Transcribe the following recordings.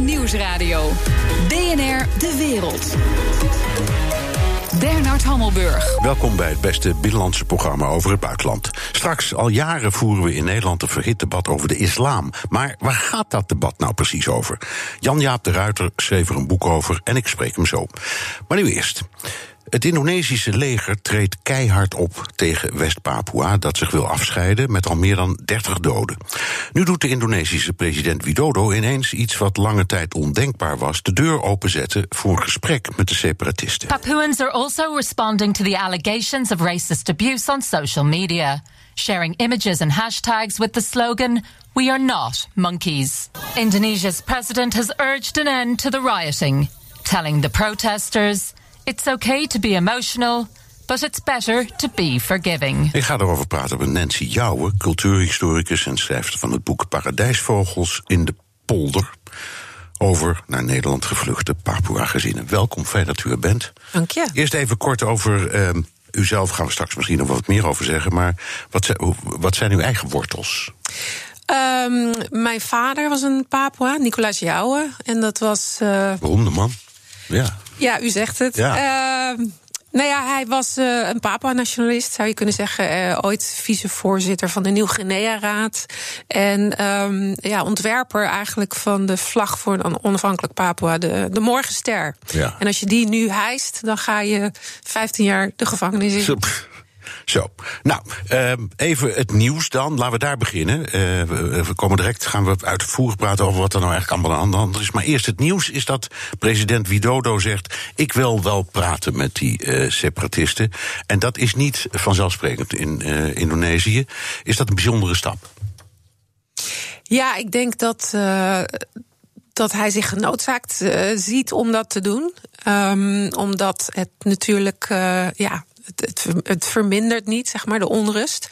Nieuwsradio. BNR De Wereld. Bernard Hammelburg. Welkom bij het beste binnenlandse programma over het buitenland. Straks, al jaren voeren we in Nederland een verhit debat over de islam. Maar waar gaat dat debat nou precies over? Jan-Jaap de Ruiter schreef er een boek over en ik spreek hem zo. Maar nu eerst. Het Indonesische leger treedt keihard op tegen West-Papua, dat zich wil afscheiden met al meer dan 30 doden. Nu doet de Indonesische president Widodo ineens iets wat lange tijd ondenkbaar was: de deur openzetten voor een gesprek met de separatisten. Papuans are also responding to the allegations of racist abuse on social media, sharing images and hashtags with the slogan We are not monkeys. Indonesia's president has urged an end to the rioting, telling the protesters It's okay to be emotional, but it's better to be forgiving. Ik ga erover praten met Nancy Jouwe, cultuurhistoricus en schrijfster van het boek Paradijsvogels in de polder. Over naar Nederland gevluchte Papua-gezinnen. Welkom, fijn dat u er bent. Dank je. Eerst even kort over uh, uzelf, gaan we straks misschien nog wat meer over zeggen. Maar wat, wat zijn uw eigen wortels? Um, mijn vader was een Papua, Nicolaas Jouwe. En dat was. Uh... Beroemde man. Ja. Ja, u zegt het. Ja. Uh, nou ja, hij was uh, een Papua-nationalist, zou je kunnen zeggen. Uh, ooit vicevoorzitter van de Nieuw-Guinea-raad. En um, ja, ontwerper eigenlijk van de vlag voor een onafhankelijk Papua, de, de Morgenster. Ja. En als je die nu hijst, dan ga je 15 jaar de gevangenis in. Sup. Zo, nou, ehm, even het nieuws dan. Laten we daar beginnen. Eh, we komen direct, gaan we uitvoerig praten over wat er nou eigenlijk allemaal aan de hand is. Maar eerst het nieuws is dat president Widodo zegt... ik wil wel praten met die uh, separatisten. En dat is niet vanzelfsprekend in Indonesië. Is dat een bijzondere stap? Ja, ik denk dat dat hij zich genoodzaakt ziet om dat te doen. Um, omdat het natuurlijk, ja, het, het, vermindert niet, zeg maar, de onrust.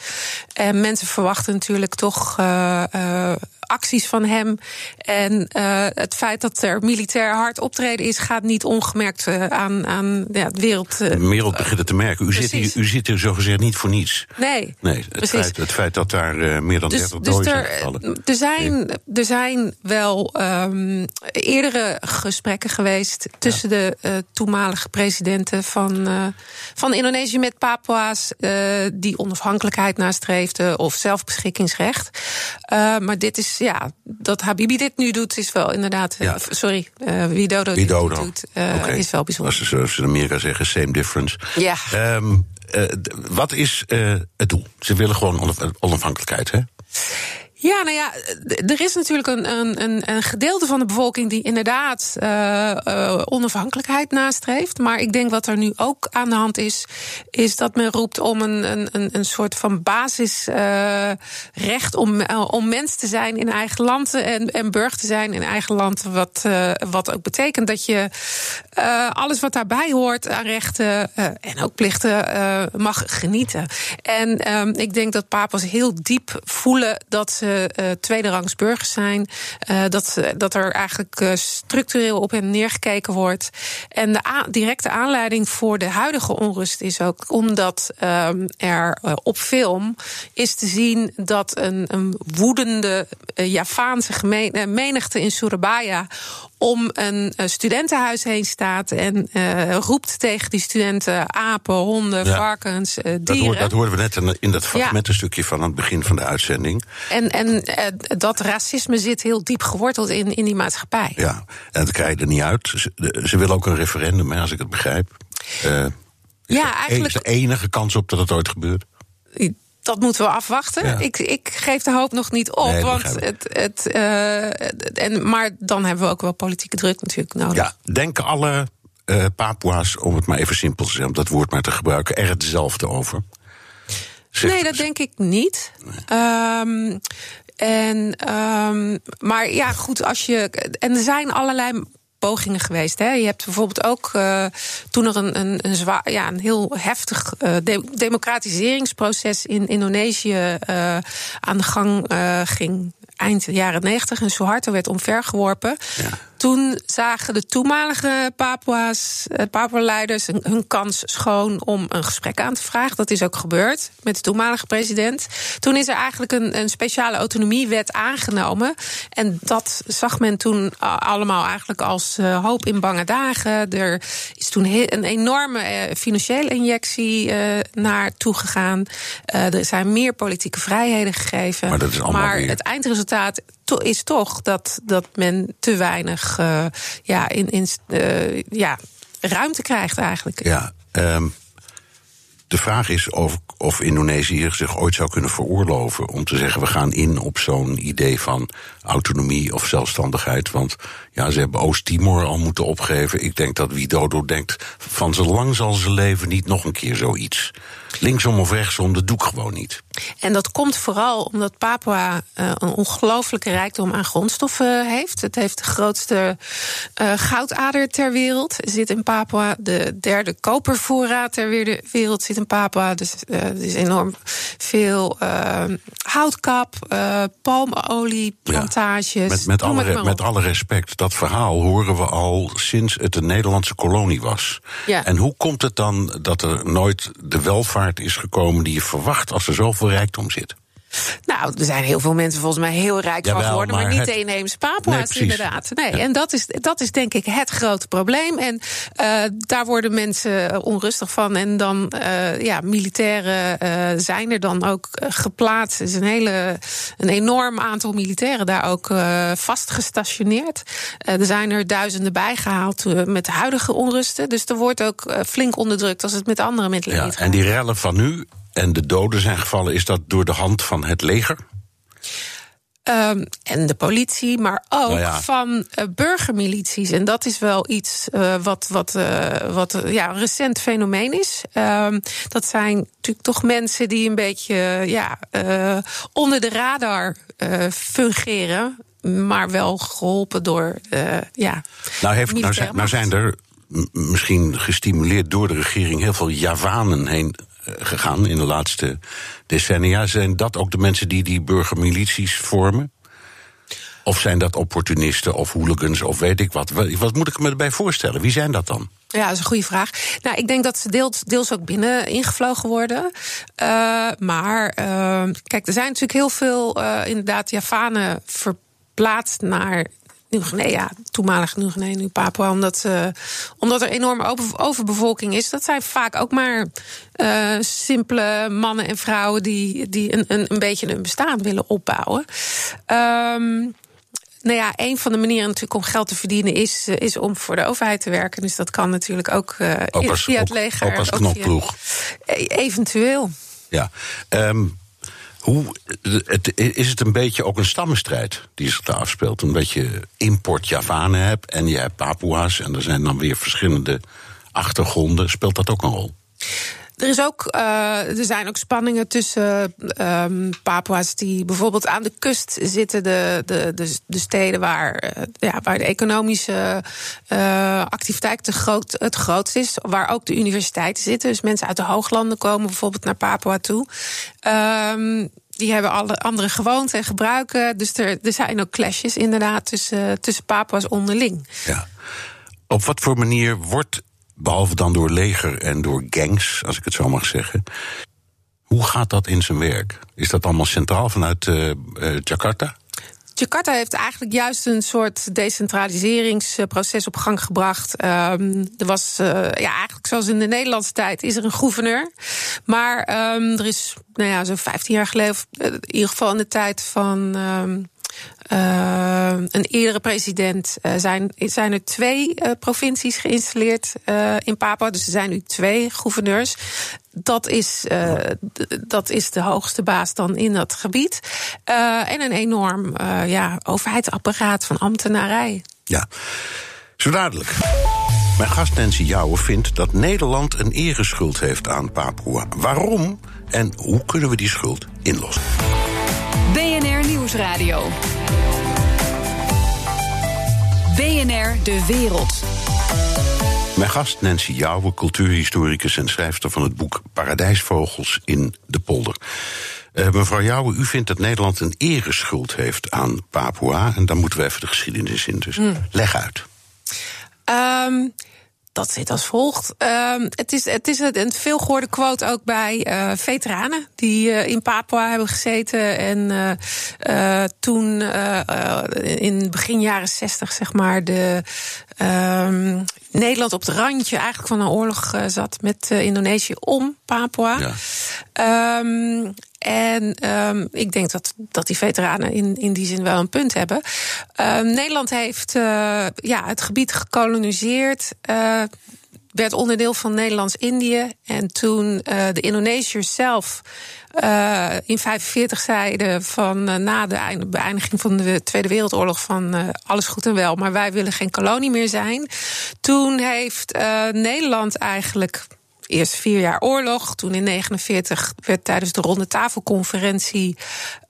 En mensen verwachten natuurlijk toch uh, uh, acties van hem. En uh, het feit dat er militair hard optreden is, gaat niet ongemerkt aan, aan ja, de wereld. de wereld begint het te merken. U zit, hier, u zit hier zogezegd niet voor niets. Nee. Nee, het, feit, het feit dat daar meer dan dus, 30 dus doden er, zijn gevallen. Er zijn, er zijn wel um, eerdere gesprekken geweest tussen ja. de toenmalige presidenten van, van Indonesië met Papua's die onafhankelijkheid nastreefden of zelfbeschikkingsrecht. Maar dit is, ja, dat Habibi dit nu doet, is wel inderdaad. Ja. sorry, uh, Widodo, Widodo. dit doet, okay. is wel bijzonder. Als ze zoals in Amerika zeggen, same difference. Ja. Um, wat is het doel? Ze willen gewoon onafhankelijkheid, hè? Ja, nou ja, er is natuurlijk een, een, een gedeelte van de bevolking die inderdaad uh, uh, onafhankelijkheid nastreeft. Maar ik denk wat er nu ook aan de hand is, is dat men roept om een, een, een soort van basisrecht uh, om, om mens te zijn in eigen land en, en burger te zijn in eigen land. Wat, wat ook betekent dat je alles wat daarbij hoort aan rechten en ook plichten mag genieten. En um, ik denk dat papa's heel diep voelen dat ze uh, tweederangs burgers zijn. Uh, dat, dat er eigenlijk uh, structureel op hen neergekeken wordt. En de directe aanleiding voor de huidige onrust is ook omdat um, er op film is te zien dat een, een woedende Javaanse menigte in Surabaya om een studentenhuis heen staat en uh, roept tegen die studenten apen, honden, ja. varkens, uh, dieren. Dat, hoor, dat hoorden we net in dat fragmentenstukje ja. van het begin van de uitzending. En, en uh, dat racisme zit heel diep geworteld in, in die maatschappij. Ja, en dat krijg je er niet uit. Ze, ze willen ook een referendum, hè, als ik het begrijp. ja, eigenlijk. Is de enige kans op dat het ooit gebeurt? Dat moeten we afwachten. Ja. Ik, ik geef de hoop nog niet op. Nee, want het, het, uh, en, maar dan hebben we ook wel politieke druk natuurlijk nodig. Ja, denken alle uh, Papua's, om het maar even simpel te zeggen, om dat woord maar te gebruiken, er hetzelfde over? Nee, dat denk ik niet. Nee. Um, en, um, maar ja, goed, als je. En er zijn allerlei pogingen geweest. Hè. Je hebt bijvoorbeeld ook uh, toen er een, een, een, zwaar, ja, een heel heftig de democratiseringsproces in Indonesië uh, aan de gang ging. Eind jaren 90 en Suharto werd omvergeworpen. Ja. Toen zagen de toenmalige Papua's, uh, Papua-leiders hun kans schoon om een gesprek aan te vragen. Dat is ook gebeurd met de toenmalige president. Toen is er eigenlijk een, een speciale autonomiewet aangenomen. En dat zag men toen allemaal eigenlijk als uh, hoop in bange dagen. Er is toen een enorme uh, financiële injectie uh, naartoe gegaan. er zijn meer politieke vrijheden gegeven. Maar, dat is maar het eindresultaat is toch dat, dat men te weinig ja, in, in, ja, ruimte krijgt eigenlijk. Ja, um, de vraag is of, of Indonesië zich ooit zou kunnen veroorloven om te zeggen: we gaan in op zo'n idee van autonomie of zelfstandigheid. Want ja, ze hebben Oost-Timor al moeten opgeven. Ik denk dat Widodo denkt: van zo lang zal ze leven niet nog een keer zoiets. Linksom of rechtsom, dat doe ik gewoon niet. En dat komt vooral omdat Papua uh, een ongelooflijke rijkdom aan grondstoffen heeft. Het heeft de grootste uh, goudader ter wereld, zit in Papua. De derde kopervoorraad ter wereld zit in Papua. Dus uh, er is enorm veel houtkap, palmolie, plantages. Ja, met, met, alle, met alle respect, dat verhaal horen we al sinds het een Nederlandse kolonie was. Ja. En hoe komt het dan dat er nooit de welvaart is gekomen die je verwacht als er zoveel rijkdom zit? Nou, er zijn heel veel mensen volgens mij heel rijk van geworden, maar, niet de inheemse Papua's nee, inderdaad. Nee, en dat is, dat is denk ik het grote probleem. En uh, daar worden mensen onrustig van. En dan, uh, ja, militairen uh, zijn er dan ook geplaatst. Er is een hele, een enorm aantal militairen daar ook vast gestationeerd. er zijn er duizenden bijgehaald met huidige onrusten. Dus er wordt ook flink onderdrukt als het met andere middelen ja, gaat. En die rellen van nu, en de doden zijn gevallen, is dat door de hand van het leger? Um, en de politie, maar ook nou ja. van uh, burgermilities. En dat is wel iets uh, wat, wat, uh, wat ja, een recent fenomeen is. Um, dat zijn natuurlijk toch mensen die een beetje ja, onder de radar fungeren. Maar wel geholpen door. ja, nou, heeft, nou, zijn, nou zijn er misschien gestimuleerd door de regering heel veel Javanen heen eh, gegaan in de laatste decennia. Zijn dat ook de mensen die die burgermilities vormen? Of zijn dat opportunisten of hooligans of weet ik wat? Wat moet ik me erbij voorstellen? Wie zijn dat dan? Ja, dat is een goede vraag. Nou, ik denk dat ze deels, ook binnen ingevlogen worden. Uh, maar uh, kijk, er zijn natuurlijk heel veel inderdaad Javanen verplaatst naar Nieuw-Guinea, toenmalig Nieuw-Guinea, nu Papua, omdat, uh, omdat er enorme over, overbevolking is. Dat zijn vaak ook maar uh, simpele mannen en vrouwen die, die een, een, een beetje een bestaan willen opbouwen. Um, nou ja, een van de manieren natuurlijk om geld te verdienen is, eh, is om voor de overheid te werken. Dus dat kan natuurlijk ook, uh, ook als, via het leger. Ook als knopploeg. Eventueel. Ja. Um, hoe, het, is het een beetje ook een stammenstrijd die zich daar afspeelt? Omdat je import Javanen hebt en je hebt Papua's en er zijn dan weer verschillende achtergronden. Speelt dat ook een rol? Er, is ook, uh, er zijn ook spanningen tussen um, Papua's die bijvoorbeeld aan de kust zitten, de, de, de, de steden waar, uh, ja, waar de economische uh, activiteit te groot, het grootst is, waar ook de universiteiten zitten. Dus mensen uit de hooglanden komen bijvoorbeeld naar Papua toe. Um, die hebben alle andere gewoonten en gebruiken. Dus er, er zijn ook clashes inderdaad tussen, tussen Papua's onderling. Ja. Op wat voor manier wordt behalve dan door leger en door gangs, als ik het zo mag zeggen. Hoe gaat dat in zijn werk? Is dat allemaal centraal vanuit uh, uh, Jakarta? Jakarta heeft eigenlijk juist een soort decentraliseringsproces op gang gebracht. Um, er was, uh, ja, eigenlijk zoals in de Nederlandse tijd, is er een gouverneur. Maar um, er is, nou ja, zo'n 15 jaar geleden, in ieder geval in de tijd van. Uh, een eerdere president uh, zijn, zijn er twee uh, provincies geïnstalleerd in Papua. Dus er zijn nu twee gouverneurs. Dat is, dat is de hoogste baas dan in dat gebied. en een enorm ja, overheidsapparaat van ambtenarij. Ja, zo dadelijk. Mijn gast Nancy Jouwen vindt dat Nederland een ereschuld heeft aan Papua. Waarom en hoe kunnen we die schuld inlossen? BNR Nieuwsradio. BNR De Wereld. Mijn gast Nancy Jouwe, cultuurhistoricus en schrijfster van het boek Paradijsvogels in de polder. Uh, mevrouw Jouwe, u vindt dat Nederland een ereschuld heeft aan Papua. En dan moeten we even de geschiedenis in. Dus mm. leg uit. Um, dat zit als volgt. Uh, het is, het is een veelgehoorde quote ook bij uh, veteranen die uh, in Papua hebben gezeten. En uh, toen in begin jaren zestig, zeg maar, de, ehm, Nederland op het randje eigenlijk van een oorlog zat met Indonesië om Papua. Ja. Um, en um, ik denk dat, dat die veteranen in, in die zin wel een punt hebben. Um, Nederland heeft uh, ja, het gebied gekoloniseerd. Uh, werd onderdeel van Nederlands-Indië. En toen uh, de Indonesiërs zelf in 45 zeiden van na de beëindiging van de Tweede Wereldoorlog van alles goed en wel, maar wij willen geen kolonie meer zijn. Toen heeft Nederland eigenlijk eerst vier jaar oorlog. Toen in 49 werd tijdens de ronde tafelconferentie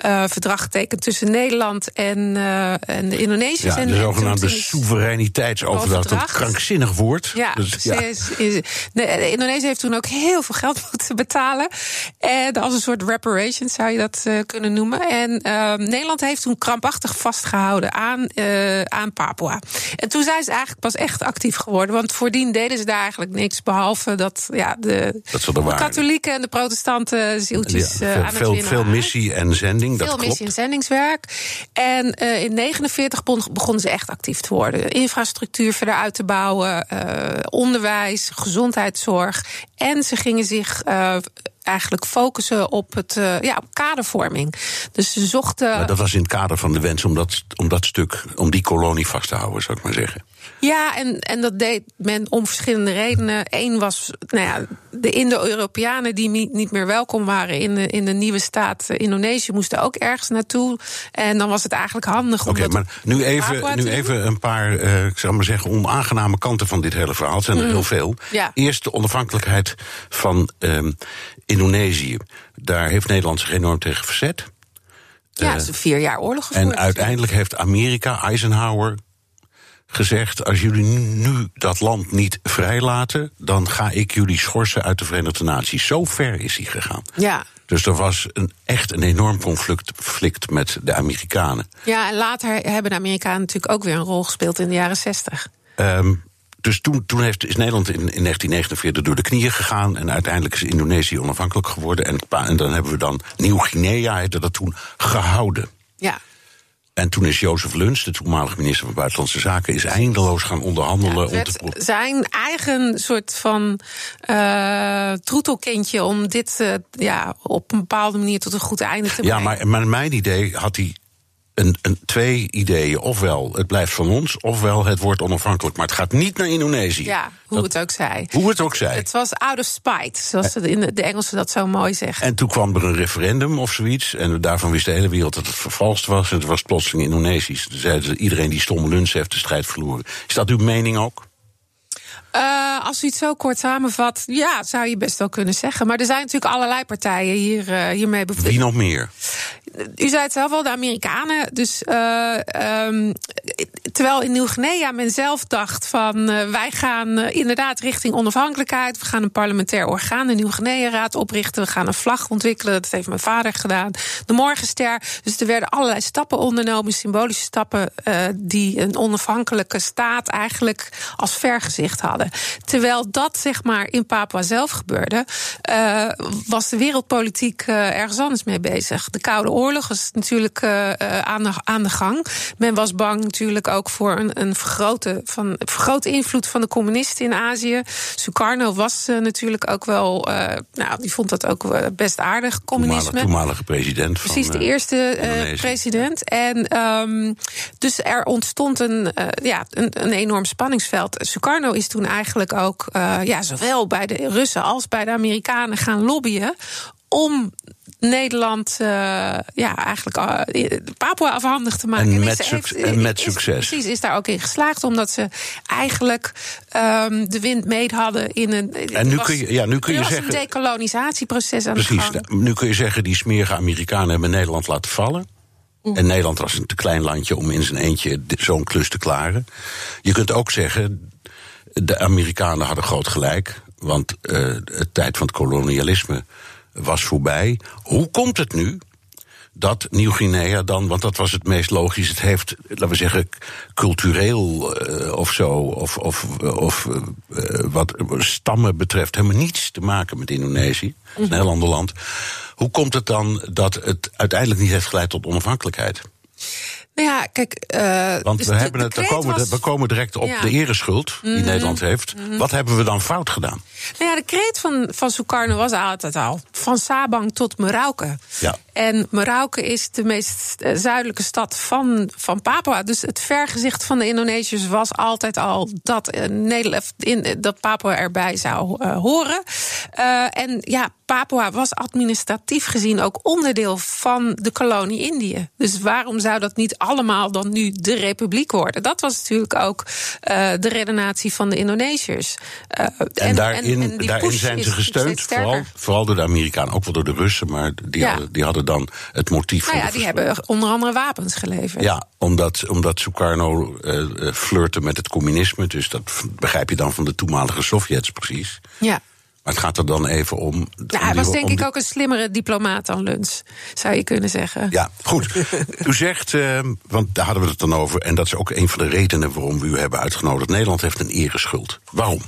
uh, verdrag getekend tussen Nederland en, uh, en de Indonesiërs. Ja, de zogenaamde soevereiniteitsoverdracht. Een krankzinnig woord. Ja, dus, ja. Is, is, de, Indonesië heeft toen ook heel veel geld moeten betalen. En als een soort reparations zou je dat uh, kunnen noemen. En uh, Nederland heeft toen krampachtig vastgehouden aan, aan Papua. En toen zijn ze eigenlijk pas echt actief geworden. Want voordien deden ze daar eigenlijk niks. Behalve dat ja, de, de katholieken en de protestanten zieltjes ja, veel, aan veel, het Veel missie en zending, veel dat klopt. missie en zendingswerk. En uh, in 49 begonnen ze echt actief te worden. Infrastructuur verder uit te bouwen, uh, onderwijs, gezondheidszorg. En ze gingen zich uh, eigenlijk focussen op, het, uh, ja, op kadervorming. Dus ze zochten. Maar dat was in het kader van de wens om dat, om dat stuk, om die kolonie vast te houden, zou ik maar zeggen. Ja, en, en dat deed men om verschillende redenen. Eén was nou ja, de Indo-Europeanen die niet meer welkom waren in de, in de nieuwe staat eh, Indonesië, moesten ook ergens naartoe. En dan was het eigenlijk handig om. Oké, maar nu even, nu even een paar, uh, ik zou maar zeggen, onaangename kanten van dit hele verhaal. Het zijn er mm. heel veel. Ja. Eerst de onafhankelijkheid van um, Indonesië. Daar heeft Nederland zich enorm tegen verzet. Ja, het is een vier jaar oorlog gevoerd. En uiteindelijk heeft Amerika, Eisenhower, gezegd: als jullie nu dat land niet vrijlaten, dan ga ik jullie schorsen uit de Verenigde Naties. Zo ver is hij gegaan. Ja. Dus er was een, echt een enorm conflict met de Amerikanen. Ja, en later hebben de Amerikanen natuurlijk ook weer een rol gespeeld in de jaren zestig. Um, dus toen, toen heeft, is Nederland in, in 1949 door de knieën gegaan. En uiteindelijk is Indonesië onafhankelijk geworden. En, en dan hebben we dan Nieuw-Guinea, heette dat toen, gehouden. Ja. En toen is Jozef Luns, de toenmalige minister van Buitenlandse Zaken, is eindeloos gaan onderhandelen. Ja, om te... Zijn eigen soort van uh, troetelkindje om dit uh, ja, op een bepaalde manier tot een goed einde te brengen. Ja, maar, maar mijn idee had hij een, een, twee ideeën. Ofwel, het blijft van ons, ofwel het wordt onafhankelijk. Maar het gaat niet naar Indonesië. Ja, hoe het ook zij. Hoe het ook zij. Het was out of spite, zoals de, de, de Engelsen dat zo mooi zeggen. En toen kwam er een referendum of zoiets. En daarvan wist de hele wereld dat het vervalst was. En het was plotseling Indonesisch. Toen zeiden ze, iedereen die stomme lunch heeft de strijd verloren. Is dat uw mening ook? Uh, als u het zo kort samenvat, ja, zou je best wel kunnen zeggen. Maar er zijn natuurlijk allerlei partijen hier, uh, hiermee bevriend. Wie nog meer? U zei het zelf al, de Amerikanen. Dus uh, um, terwijl in Nieuw-Guinea men zelf dacht van wij gaan inderdaad richting onafhankelijkheid. We gaan een parlementair orgaan, de Nieuw-Guinea-raad oprichten. We gaan een vlag ontwikkelen. Dat heeft mijn vader gedaan. De Morgenster. Dus er werden allerlei stappen ondernomen, symbolische stappen die een onafhankelijke staat eigenlijk als vergezicht hadden. Terwijl dat zeg maar in Papua zelf gebeurde, was de wereldpolitiek ergens anders mee bezig. De Koude Oorlog was natuurlijk uh, aan, de, aan de gang. Men was bang natuurlijk ook voor een, een vergrote, van, vergrote invloed van de communisten in Azië. Sukarno was natuurlijk ook wel, nou, die vond dat ook best aardig, communisme. Toenmalige, toenmalige president. Van, Precies, de eerste president. En um, dus er ontstond een, ja, een, een enorm spanningsveld. Sukarno is toen eigenlijk ook ja, zowel bij de Russen als bij de Amerikanen gaan lobbyen om Nederland uh, ja, eigenlijk uh, Papua afhandig te maken. En, met, heeft, en met succes. Precies, is daar ook in geslaagd, omdat ze eigenlijk um, de wind mee hadden in een. En nu kun je, ja, nu kun je zeggen. een decolonisatieproces aan precies, de gang. Nu kun je zeggen, die smerige Amerikanen hebben Nederland laten vallen. En Nederland was een te klein landje om in zijn eentje zo'n klus te klaren. Je kunt ook zeggen, de Amerikanen hadden groot gelijk. Want uh, het tijd van het kolonialisme was voorbij. Hoe komt het nu dat Nieuw-Guinea dan, want dat was het meest logisch, het heeft, laten we zeggen, cultureel uh, of zo, of, of, of uh, wat stammen betreft, helemaal niets te maken met Indonesië. Een heel ander land. Hoe komt het dan dat het uiteindelijk niet heeft geleid tot onafhankelijkheid? Nou ja, kijk. Uh, Want dus we, hebben het, we, komen, was... we komen direct op ja. de ereschuld die mm -hmm. Nederland heeft. Mm -hmm. Wat hebben we dan fout gedaan? Nou ja, de kreet van, van Sukarno was altijd al. Van Sabang tot Merauke. Ja. En Merauke is de meest zuidelijke stad van, van Papua. Dus het vergezicht van de Indonesiërs was altijd al dat, uh, Nederland, in, dat Papua erbij zou uh, horen. En ja, Papua was administratief gezien ook onderdeel van de kolonie Indië. Dus waarom zou dat niet allemaal dan nu de republiek worden? Dat was natuurlijk ook uh, de redenatie van de Indonesiërs. Uh, en, en, daarin, en, en daarin zijn ze gesteund, vooral, vooral door de Amerikanen, ook wel door de Russen, maar die, ja. hadden, die hadden dan het motief nou ja, die hebben onder andere wapens geleverd. Ja, omdat, omdat Sukarno uh, flirte met het communisme, dus dat begrijp je dan van de toenmalige Sovjets precies. Ja. Maar het gaat er dan even om. Nou, hij was denk ik ook een slimmere diplomaat dan Luns, zou je kunnen zeggen. Ja, goed. u zegt, uh, want daar hadden we het dan over, en dat is ook een van de redenen waarom we u hebben uitgenodigd. Nederland heeft een ereschuld. Waarom?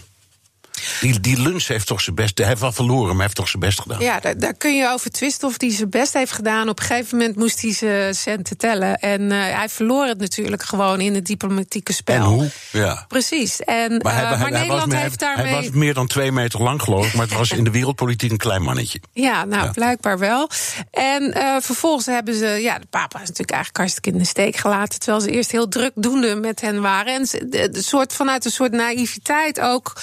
Die, die Luns heeft toch zijn best. Hij heeft wel verloren, maar heeft toch zijn best gedaan. Ja, daar, daar kun je over twisten of hij zijn best heeft gedaan. Op een gegeven moment moest hij zijn centen tellen. En uh, hij verloor het natuurlijk gewoon in het diplomatieke spel. En hoe? Ja. Precies. En, maar, hij, uh, hij, maar hij Nederland was, heeft daarmee. Hij was meer dan twee meter lang, geloof ik. Maar het was in de wereldpolitiek een klein mannetje. Ja, nou, ja. blijkbaar wel. En uh, vervolgens hebben ze. Ja, de papa is natuurlijk eigenlijk hartstikke in de steek gelaten. Terwijl ze eerst heel drukdoende met hen waren. En de, de soort, vanuit een soort naïviteit ook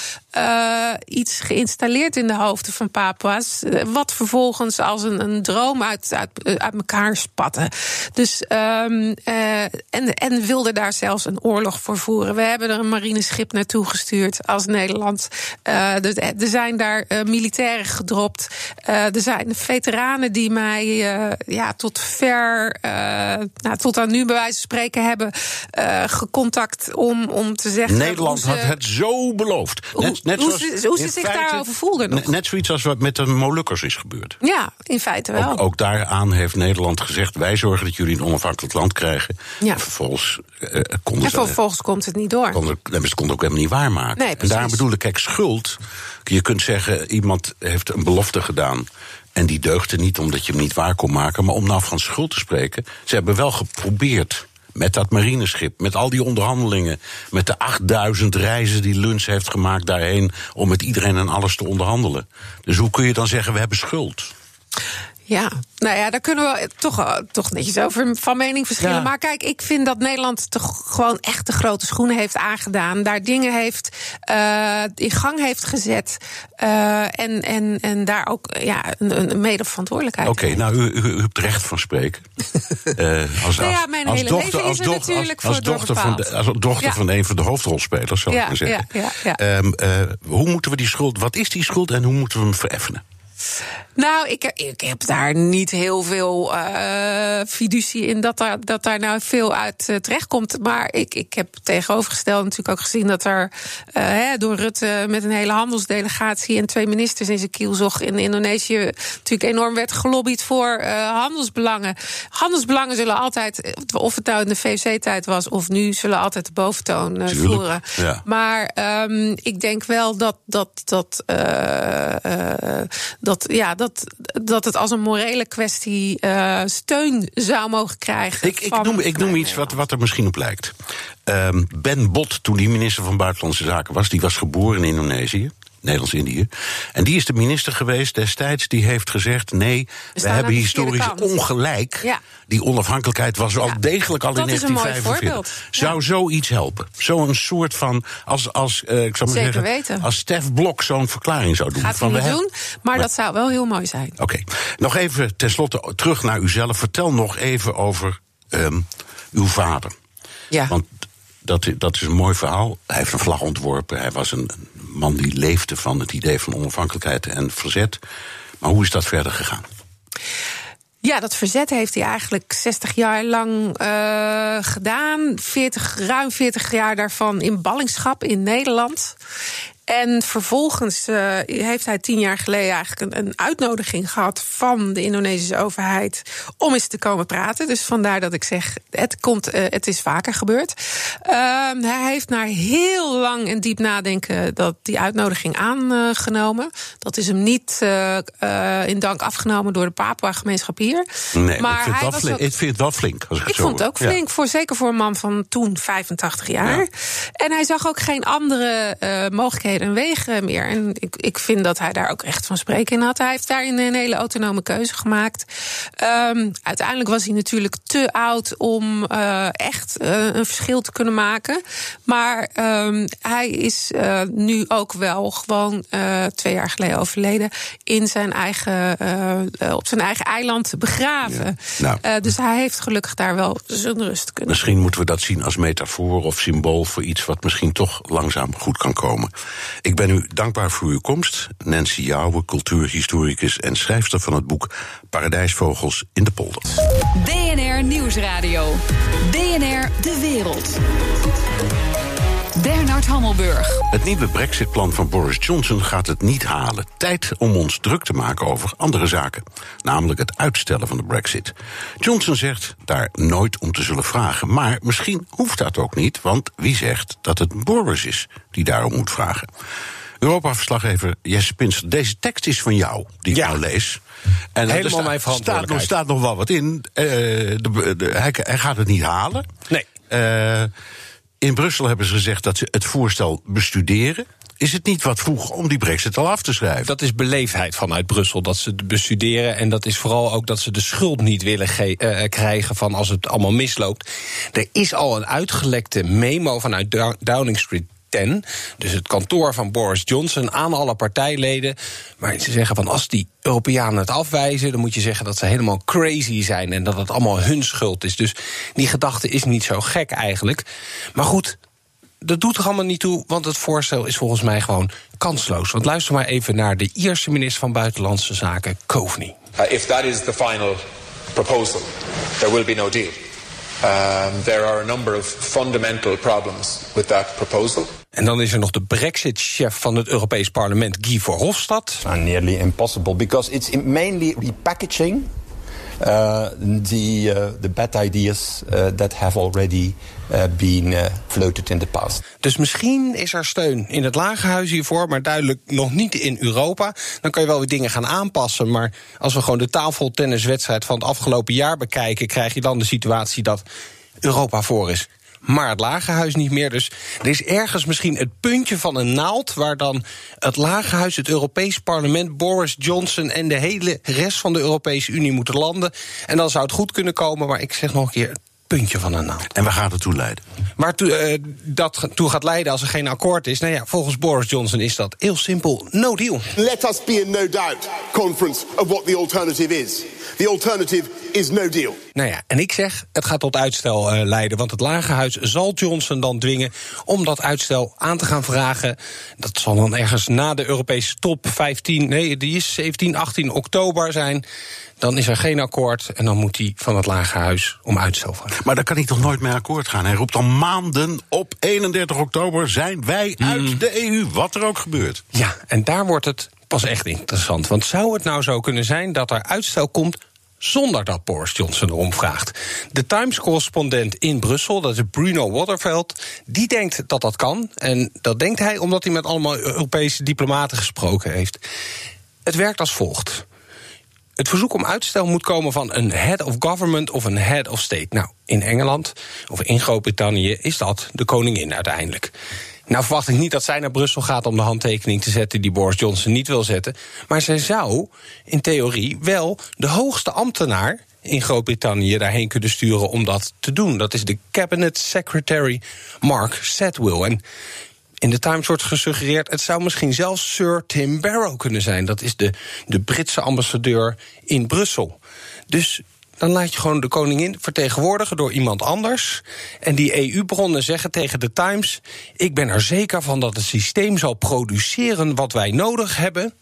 iets geïnstalleerd in de hoofden van Papua's. Wat vervolgens als een, een droom uit, uit, uit elkaar spatte. Dus, um, uh, en, en wilde daar zelfs een oorlog voor voeren. We hebben er een marineschip naartoe gestuurd als Nederland. Uh, er, er zijn daar militairen gedropt. er zijn veteranen die mij ja, tot ver, nou, tot aan nu bij wijze van spreken hebben gecontact om, om te zeggen. Nederland ze, had het zo beloofd. Net, net hoe, zoals, hoe, hoe ze zich feite, daarover voelden nog. Net zoiets als wat met de Molukkers is gebeurd. Ja, in feite wel. Ook, ook daaraan heeft Nederland gezegd: wij zorgen dat jullie een onafhankelijk land krijgen. Ja. En vervolgens uh, konden en ze. vervolgens komt het niet door. Konden, ze konden ook helemaal niet waarmaken. Nee, en daarom bedoel ik, kijk, schuld. Je kunt zeggen: iemand heeft een belofte gedaan. En die deugde niet omdat je hem niet waar kon maken. Maar om nou van schuld te spreken. Ze hebben wel geprobeerd met dat marineschip, met al die onderhandelingen, met de 8000 reizen die Luns heeft gemaakt daarheen om met iedereen en alles te onderhandelen. Dus hoe kun je dan zeggen we hebben schuld? Ja, nou ja, daar kunnen we toch, toch netjes over van mening verschillen. Ja. Maar kijk, ik vind dat Nederland toch gewoon echt de grote schoenen heeft aangedaan. Daar dingen heeft uh, in gang heeft gezet. Uh, en, en, en daar ook ja, een, een mede verantwoordelijkheid. Oké, okay, nou, u, u, u, hebt recht van spreken. uh, als, nou ja, mijn als hele dochter, leven is er dochter, natuurlijk als, voor dochter van de, als dochter ja. van een van de hoofdrolspelers, zou ik maar zeggen. Um, hoe moeten we die schuld, wat is die schuld en hoe moeten we hem vereffenen? Nou, ik, ik heb daar niet heel veel uh, fiducie in dat daar, dat daar nou veel uit uh, terechtkomt. Maar ik, ik heb tegenovergesteld natuurlijk ook gezien dat er uh, hè, door Rutte met een hele handelsdelegatie en twee ministers in zijn kielzog in Indonesië natuurlijk enorm werd gelobbyd voor handelsbelangen. Handelsbelangen zullen altijd, of het nou in de VOC-tijd was of nu, zullen altijd de boventoon voeren. Ja. Maar um, ik denk wel dat dat. dat dat, ja, dat, dat het als een morele kwestie uh, steun zou mogen krijgen. Ik, ik noem, ik noem iets wat, wat er misschien op lijkt. Um, ben Bot, toen die minister van Buitenlandse Zaken was, die was geboren in Indonesië. Nederlands-Indië. En die is de minister geweest destijds die heeft gezegd: nee, we hebben historisch ongelijk. Ja. Die onafhankelijkheid was al ja. degelijk al dat in 1945. Zou ja. zoiets helpen? Zo'n soort van. Als, als, uh, ik zou maar Zeker zeggen, weten. als Stef Blok zo'n verklaring zou doen. Gaat van niet we doen, maar, maar dat zou wel heel mooi zijn. Oké. Okay. Nog even tenslotte terug naar uzelf. Vertel nog even over um, uw vader. Ja. Want dat, dat is een mooi verhaal. Hij heeft een vlag ontworpen. Hij was een man die leefde van het idee van onafhankelijkheid en verzet. Maar hoe is dat verder gegaan? Ja, dat verzet heeft hij eigenlijk 60 jaar lang uh, gedaan. 40, ruim 40 jaar daarvan in ballingschap in Nederland. En vervolgens uh, heeft hij tien jaar geleden eigenlijk een, een, uitnodiging gehad van de Indonesische overheid om eens te komen praten. Dus vandaar dat ik zeg, het, komt, uh, het is vaker gebeurd. Uh, hij heeft na heel lang en diep nadenken dat die uitnodiging aangenomen. Dat is hem niet in dank afgenomen door de Papua-gemeenschap hier. Nee, maar ik vind, hij was ook, ik vind het wel flink. Als ik, ik vond het ook flink, voor, zeker voor een man van toen 85 jaar. Ja. En hij zag ook geen andere mogelijkheden en wegen meer. En ik, ik vind dat hij daar ook echt van spreken in had. Hij heeft daarin een hele autonome keuze gemaakt. Um, uiteindelijk was hij natuurlijk te oud om uh, echt uh, een verschil te kunnen maken. Maar um, hij is uh, nu ook wel gewoon twee jaar geleden overleden in zijn eigen, op zijn eigen eiland begraven. Ja. Nou. dus hij heeft gelukkig daar wel zijn rust kunnen. Misschien moeten we dat zien als metafoor of symbool voor iets wat misschien toch langzaam goed kan komen. Ik ben u dankbaar voor uw komst. Nancy Jouwe, cultuurhistoricus en schrijfster van het boek Paradijsvogels in de polder. BNR Nieuwsradio. BNR De Wereld. Bernard Hammelburg. Het nieuwe Brexit-plan van Boris Johnson gaat het niet halen. Tijd om ons druk te maken over andere zaken. Namelijk het uitstellen van de Brexit. Johnson zegt daar nooit om te zullen vragen. Maar misschien hoeft dat ook niet, want wie zegt dat het Boris is die daarom moet vragen? Europa-verslaggever Jesse Pinster, deze tekst is van jou, die ik nou lees. En Helemaal staat, mijn verantwoordelijkheid. Staat, staat nog wel wat in. Uh, de, de, hij, hij, gaat het niet halen. Nee. Uh, in Brussel hebben ze gezegd dat ze het voorstel bestuderen. Is het niet wat vroeg om die brexit al af te schrijven? Dat is beleefdheid vanuit Brussel, dat ze het bestuderen. En dat is vooral ook dat ze de schuld niet willen uh, krijgen van als het allemaal misloopt. Er is al een uitgelekte memo vanuit Downing Street 10, dus het kantoor van Boris Johnson, aan alle partijleden. Maar ze zeggen van als die Europeanen het afwijzen, dan moet je zeggen dat ze helemaal crazy zijn en dat het allemaal hun schuld is. Dus die gedachte is niet zo gek eigenlijk. Maar goed, dat doet er allemaal niet toe, want het voorstel is volgens mij gewoon kansloos. Want luister maar even naar de Ierse minister van Buitenlandse Zaken, Coveney. Uh, if that is the final proposal, there will be no deal. Um, there are a number of fundamental problems with that proposal. En dan is er nog de Brexit-chef van het Europees Parlement, Guy Verhofstadt. Uh, nearly impossible, because it's mainly repackaging uh, the, uh, the bad ideas uh, that have already uh, been floated in the past. Dus misschien is er steun in het Lagerhuis hiervoor, maar duidelijk nog niet in Europa. Dan kan je wel weer dingen gaan aanpassen. Maar als we gewoon de tafeltenniswedstrijd van het afgelopen jaar bekijken, krijg je dan de situatie dat Europa voor is maar het lagerhuis niet meer. Dus er is ergens misschien het puntje van een naald... waar dan het lagerhuis, het Europees Parlement... Boris Johnson en de hele rest van de Europese Unie moeten landen. En dan zou het goed kunnen komen, maar ik zeg nog een keer puntje van een naald. En waar gaat het toe leiden? Waar to, uh, dat toe gaat leiden als er geen akkoord is? Nou ja, volgens Boris Johnson is dat heel simpel no deal. Let us be in no doubt conference of what the alternative is. The alternative is no deal. Nou ja, en ik zeg, het gaat tot uitstel uh, leiden. Want het Lagerhuis zal Johnson dan dwingen om dat uitstel aan te gaan vragen. Dat zal dan ergens na de Europese top 15, nee, die is 17, 18 oktober zijn. Dan is er geen akkoord en dan moet hij van het Lagerhuis om uitstel vragen. Maar dan kan hij toch nooit meer akkoord gaan? Hij roept al maanden op 31 oktober zijn wij uit mm. de EU, wat er ook gebeurt. Ja, en daar wordt het pas echt interessant. Want zou het nou zo kunnen zijn dat er uitstel komt zonder dat Boris Johnson erom vraagt. De Times-correspondent in Brussel, dat is Bruno Waterveld, die denkt dat dat kan. En dat denkt hij omdat hij met allemaal Europese diplomaten gesproken heeft. Het werkt als volgt. Het verzoek om uitstel moet komen van een head of government of een head of state. Nou, in Engeland of in Groot-Brittannië is dat de koningin uiteindelijk. Nou verwacht ik niet dat zij naar Brussel gaat om de handtekening te zetten die Boris Johnson niet wil zetten. Maar zij zou in theorie wel de hoogste ambtenaar in Groot-Brittannië daarheen kunnen sturen om dat te doen. Dat is de Cabinet Secretary Mark Sedwill. En in de Times wordt gesuggereerd, het zou misschien zelfs Sir Tim Barrow kunnen zijn. Dat is de, de Britse ambassadeur in Brussel. Dus dan laat je gewoon de koningin vertegenwoordigen door iemand anders. En die EU-bronnen zeggen tegen de Times: Ik ben er zeker van dat het systeem zal produceren wat wij nodig hebben.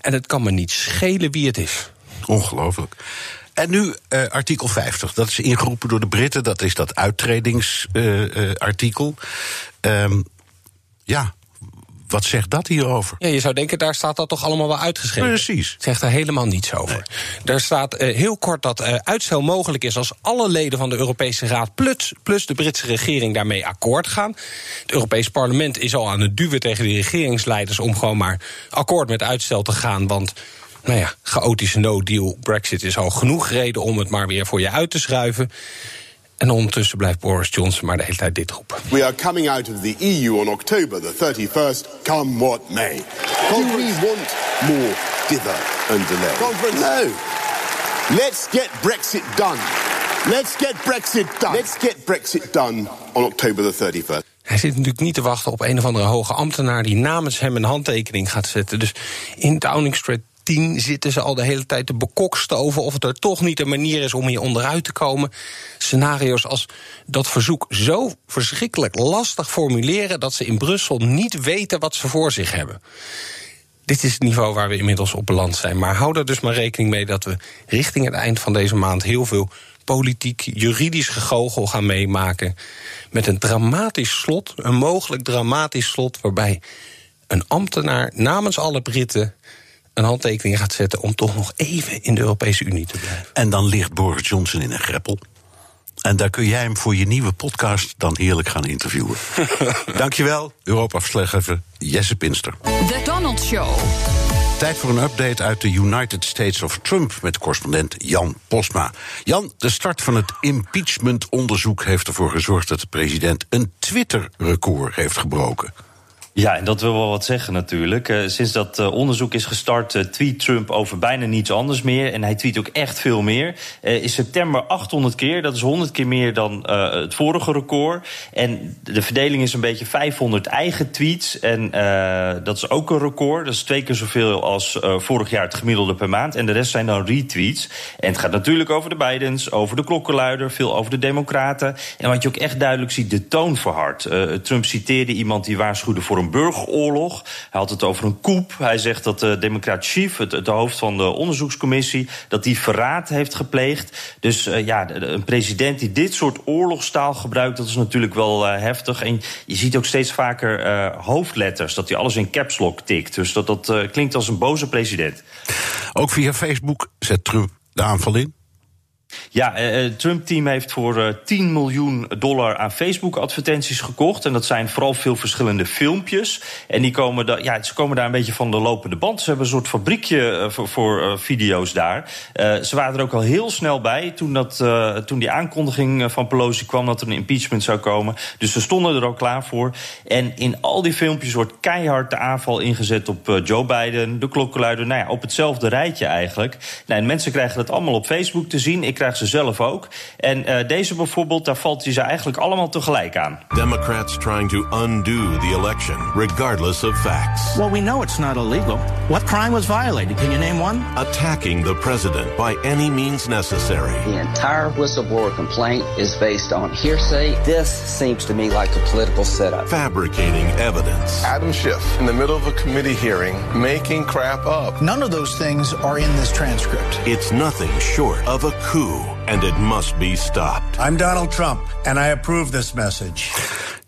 En het kan me niet schelen wie het is. Ongelooflijk. En nu uh, artikel 50. Dat is ingeroepen door de Britten. Dat is dat uittredingsartikel. Uh, uh, ja, wat zegt dat hierover? Ja, je zou denken, daar staat dat toch allemaal wel uitgeschreven. Precies. Zegt er helemaal niets over. Daar staat uh, heel kort dat uh, uitstel mogelijk is als alle leden van de Europese Raad plus, plus de Britse regering daarmee akkoord gaan. Het Europees Parlement is al aan het duwen tegen de regeringsleiders om gewoon maar akkoord met uitstel te gaan. Want nou ja, chaotische no-deal Brexit is al genoeg reden om het maar weer voor je uit te schuiven. En ondertussen blijft Boris Johnson maar de hele tijd dit roepen. We are coming out of the EU on October the 31st, come what may. Do we want more dither and delay? Conference. No. Let's get Brexit done. Let's get Brexit done. Let's get Brexit done on October the 31st. Hij zit natuurlijk niet te wachten op een of andere hoge ambtenaar die namens hem een handtekening gaat zetten. Dus in Downing Street 10 zitten ze al de hele tijd te bekokstoven of het er toch niet een manier is om hier onderuit te komen. Scenario's als dat verzoek zo verschrikkelijk lastig formuleren dat ze in Brussel niet weten wat ze voor zich hebben. Dit is het niveau waar we inmiddels op beland zijn. Maar hou er dus maar rekening mee dat we richting het eind van deze maand heel veel politiek, juridisch gegogel gaan meemaken. Met een dramatisch slot, een mogelijk dramatisch slot, waarbij een ambtenaar namens alle Britten een handtekening gaat zetten om toch nog even in de Europese Unie te blijven. En dan ligt Boris Johnson in een greppel. En daar kun jij hem voor je nieuwe podcast dan heerlijk gaan interviewen. Dankjewel, Europa-verslaggever Jesse Pinster. The Donald Show. Tijd voor een update uit de United States of Trump met correspondent Jan Posma. Jan, de start van het impeachment-onderzoek heeft ervoor gezorgd dat de president een Twitter-record heeft gebroken. Ja, en dat wil wel wat zeggen natuurlijk. Uh, sinds dat uh, onderzoek is gestart, uh, tweet Trump over bijna niets anders meer. En hij tweet ook echt veel meer. in september 800 keer, dat is 100 keer meer dan het vorige record. En de verdeling is een beetje 500 eigen tweets. En dat is ook een record. Dat is twee keer zoveel als vorig jaar het gemiddelde per maand. En de rest zijn dan retweets. En het gaat natuurlijk over de Bidens, over de klokkenluider, veel over de Democraten. En wat je ook echt duidelijk ziet, de toon verhardt. Trump citeerde iemand die waarschuwde voor een een burgeroorlog. Hij had het over een coup. Hij zegt dat de Democrat Chief, het, het hoofd van de onderzoekscommissie, dat die verraad heeft gepleegd. Dus uh, ja, een president die dit soort oorlogstaal gebruikt, dat is natuurlijk wel uh, heftig. En je ziet ook steeds vaker uh, hoofdletters, dat hij alles in caps lock tikt. Dus dat, dat klinkt als een boze president. Ook via Facebook zet Trump de aanval in. Ja, het Trump-team heeft voor 10 miljoen dollar aan Facebook-advertenties gekocht. En dat zijn vooral veel verschillende filmpjes. En die komen, da ja, ze komen daar een beetje van de lopende band. Ze hebben een soort fabriekje voor, voor video's daar. Ze waren er ook al heel snel bij toen, dat, toen die aankondiging van Pelosi kwam dat er een impeachment zou komen. Dus ze stonden er al klaar voor. En in al die filmpjes wordt keihard de aanval ingezet op Joe Biden, de klokkenluider. Nou ja, op hetzelfde rijtje eigenlijk. Nou, en mensen krijgen dat allemaal op Facebook te zien. Ik krijg ze zelf ook. En uh, deze bijvoorbeeld, daar valt hij ze eigenlijk allemaal tegelijk aan. Democrats trying to undo the election, regardless of facts. Well, we know it's not illegal. What crime was violated? Can you name one? Attacking the president by any means necessary. The entire whistleblower complaint is based on hearsay. This seems to me like a political setup. Fabricating evidence. Adam Schiff, in the middle of a committee hearing, making crap up. None of those things are in this transcript. It's nothing short of a coup, and it must be stopped. I'm Donald Trump, and I approve this message.